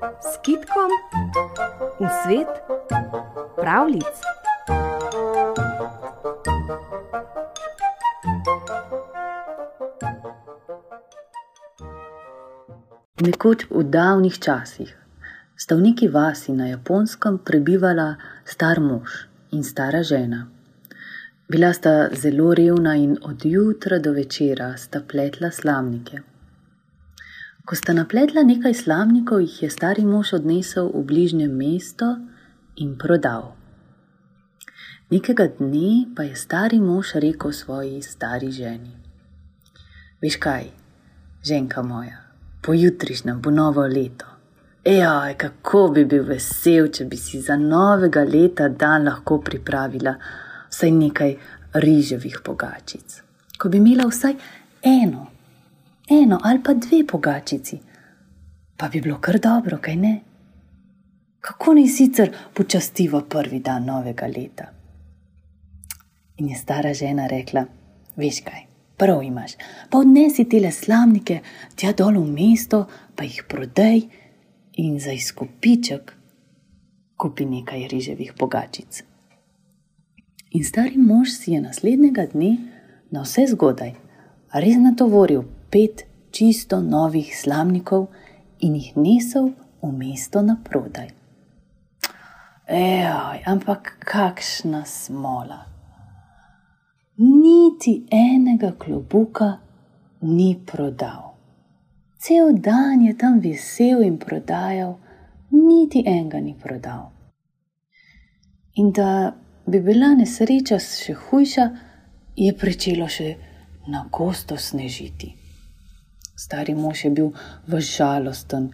s kitkom v svet pravlic. Nekoč v davnih časih sta v neki vasi na japonskem prebivala star mož in stara žena. Bila sta zelo revna in od jutra do večera sta pletla slamnike. Ko sta napletla nekaj slamnikov, jih je stari mož odnesel v bližnje mesto in prodal. Nekega dne pa je stari mož rekel svoji stari ženi: Veš kaj, ženka moja, pojutrišnjem bo novo leto. Ejaj, kako bi bil vesel, če bi si za novega leta dan lahko pripravila vsaj nekaj riževih pogačic. Ko bi imela vsaj eno, eno ali pa dve pogačici, pa bi bilo kar dobro, kaj ne? Kako naj sicer počastiva prvi dan novega leta? In je stara žena rekla: Veš kaj, prav imaš, pa odnesi te slamnike tja dol v mesto, pa jih prodaj in za izkupiček kupi nekaj riževih pogačic. In stari mož si je naslednjega dne na vse zgodaj res natovoril pet čisto novih slamnikov in jih nesel v mesto na prodaj. Ejaj, ampak kakšna smola! Niti enega klobuka ni prodal. Cel dan je tam vesel in prodajal, niti enega ni prodal. In da bi bila nesreča še hujša, je začelo še na gosto snežiti. Stari mož je bil žalosten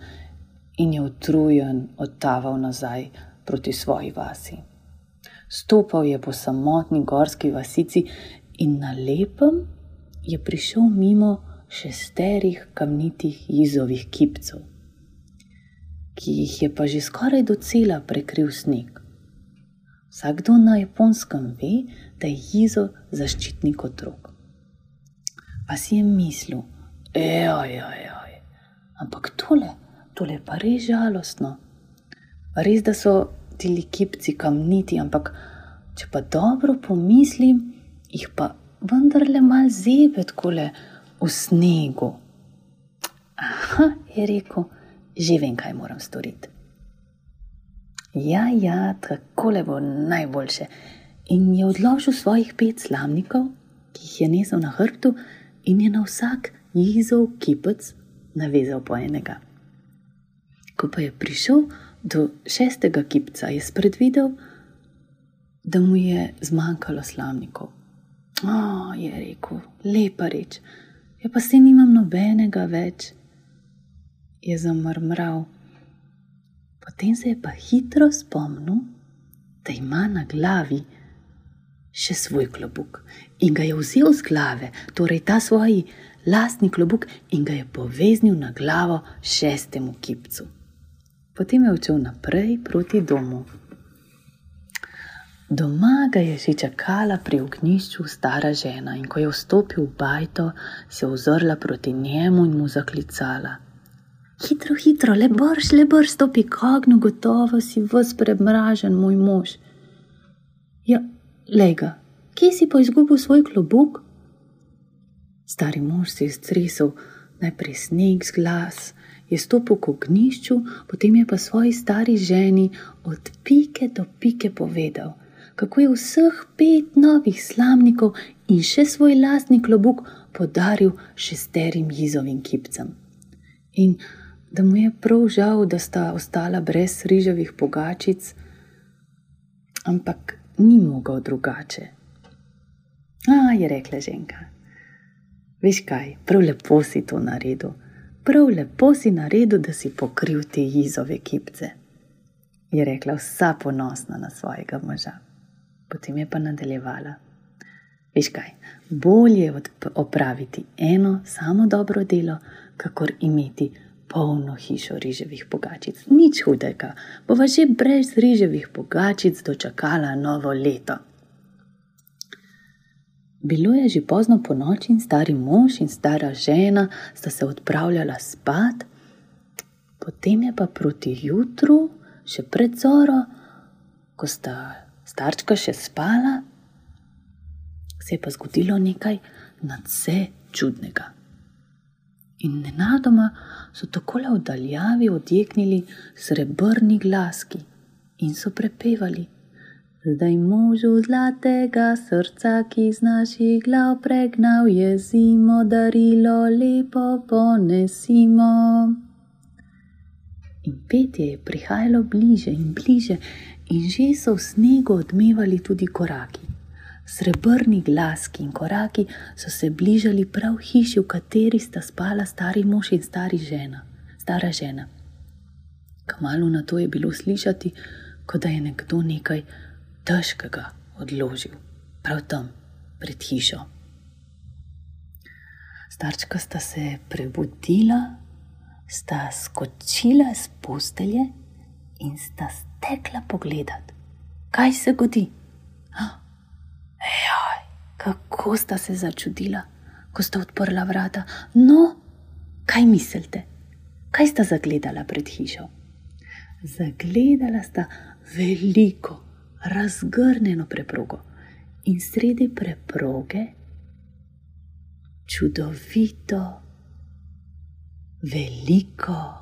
in je utrujen odtaval nazaj proti svoji vasi. Stopal je po samotni gorski vasici in na lepem je prišel mimo šesterih kamnitih jizovih kipcev, ki jih je pa že skoraj do cela prekril sneg. Vsakdo na japonskem ve, da je jizo zaščitnik otrok. Pa si je mislil, ojoj, ampak tole, tole pa res žalostno. Res, da so ti kipci kamniti, ampak če pa dobro pomislim, jih pa vendarle mal zebe takole v snegu. Aha, je rekel, že vem, kaj moram storiti. Ja, ja, tako le bo najboljše. In je odložil svojih pet slamnikov, ki jih je nesel na hrbtu, in je na vsak jizov kipec navezal po enega. Ko pa je prišel, do šestega kipca je spredvidel, da mu je zmanjkalo slamnikov. O, je rekel, lepa reč, ja pa se nimam nobenega več, je zamrmral. Potem se je pa hitro spomnil, da ima na glavi še svoj klobuk in ga je vzel z glave, torej ta svoj lastni klobuk, in ga je poveznil na glavo šestemu kipcu. Potem je odšel naprej proti domu. Doma ga je že čakala pri ognišču stara žena in ko je vstopil v bajto, se je ozrla proti njemu in mu zaklicala: Hitro, hitro, le brž, le brž, stopi k ognju, gotovo si vse premražen, moj mož. Ja, lega, kje si pa izgubil svoj klobuk? Stari mož se je stresel, najprej sneg z glas, je stopil k ognišču, potem je pa svoji stari ženi od pike do pike povedal, kako je vseh pet novih slamnikov in še svoj lastni klobuk podaril šesterim jizovim kipcem. In da mu je prav žal, da sta ostala brez riževih pogačic, ampak ni mogel drugače. A, je rekla ženka. Veš kaj, prav lepo si to naredil prav lepo si naredil, da si pokril te jizove kipce, je rekla vsa ponosna na svojega moža. Potem je pa nadaljevala. Veš kaj, bolje je opraviti eno samo dobro delo, kakor imeti polno hišo riževih pogačic. Nič hudega, bova že brez riževih pogačic dočakala novo leto. Bilo je že pozno po noči in stari mož in stara žena sta se odpravljala spat, Potem je pa proti jutru, še pred zoro, ko sta starčka še spala, se je pa zgodilo nekaj nadvse čudnega. In nenadoma so tako le v daljavi odjeknili srebrni glaski in so prepevali. Zdaj možu zlatega srca, ki z naših glav pregnal je zimo, darilo lepo ponesimo. In petje je prihajalo bliže in bliže, in že so v snegu odmevali tudi koraki. Srebrni glaski in koraki so se bližali prav hiši, v kateri sta spala stari mož in stari žena, stara žena. Kmalo na to je bilo slišati, kot da je nekdo nekaj težkega odložil, prav tam pred hišo. Starčka sta se prebudila, sta skočila z postelje in sta stekla pogledat, kaj se godi. Ejaj, kako sta se začudila, ko sta odprla vrata. No, kaj mislite, kaj sta zagledala pred hišo? Zagledala sta veliko, razgrnjeno preprogo in sredi preproge čudovito, veliko,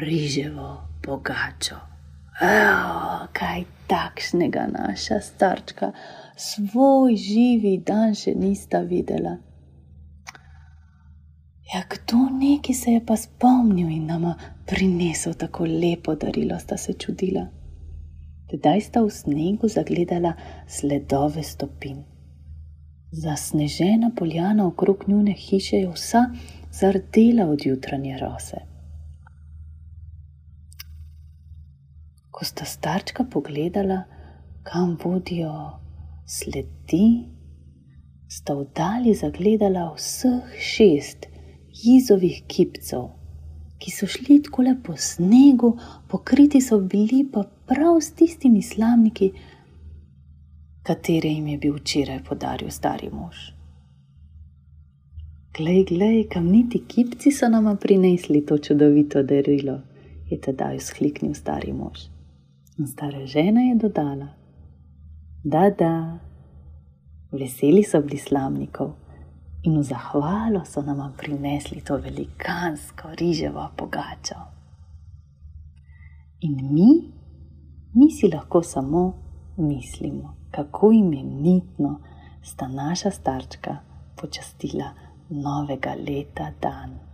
riževo pogačo. Evo, kaj takšnega naša starčka, svoj živi dan še nista videla. Ja, kdo neki se je pa spomnil in nama prinesel tako lepo darilo, sta se čudila. Tedaj sta v snegu zagledala sledove stopin. Zasnežena poljana okrog njune hiše je vsa zardela od jutranje rose. Ko sta starčka pogledala, kam vodijo sledi, sta v dalji zagledala vseh šest jizovih kipcev, ki so šli tako le po snegu, pokriti so bili pa prav s tistimi slamniki, katere jim je bil včeraj podaril stari mož. Glej, glej, kam niti kipci so nama prinesli to čudovito darilo, je tedaj vzkliknil stari mož. In stara žena je dodala: Da, da, veseli so bili slamnikov in v zahvalo so nama prinesli to velikansko riževo pogačo. In mi, mi si lahko samo mislimo, kako imenitno sta naša starčka počastila novega leta dan.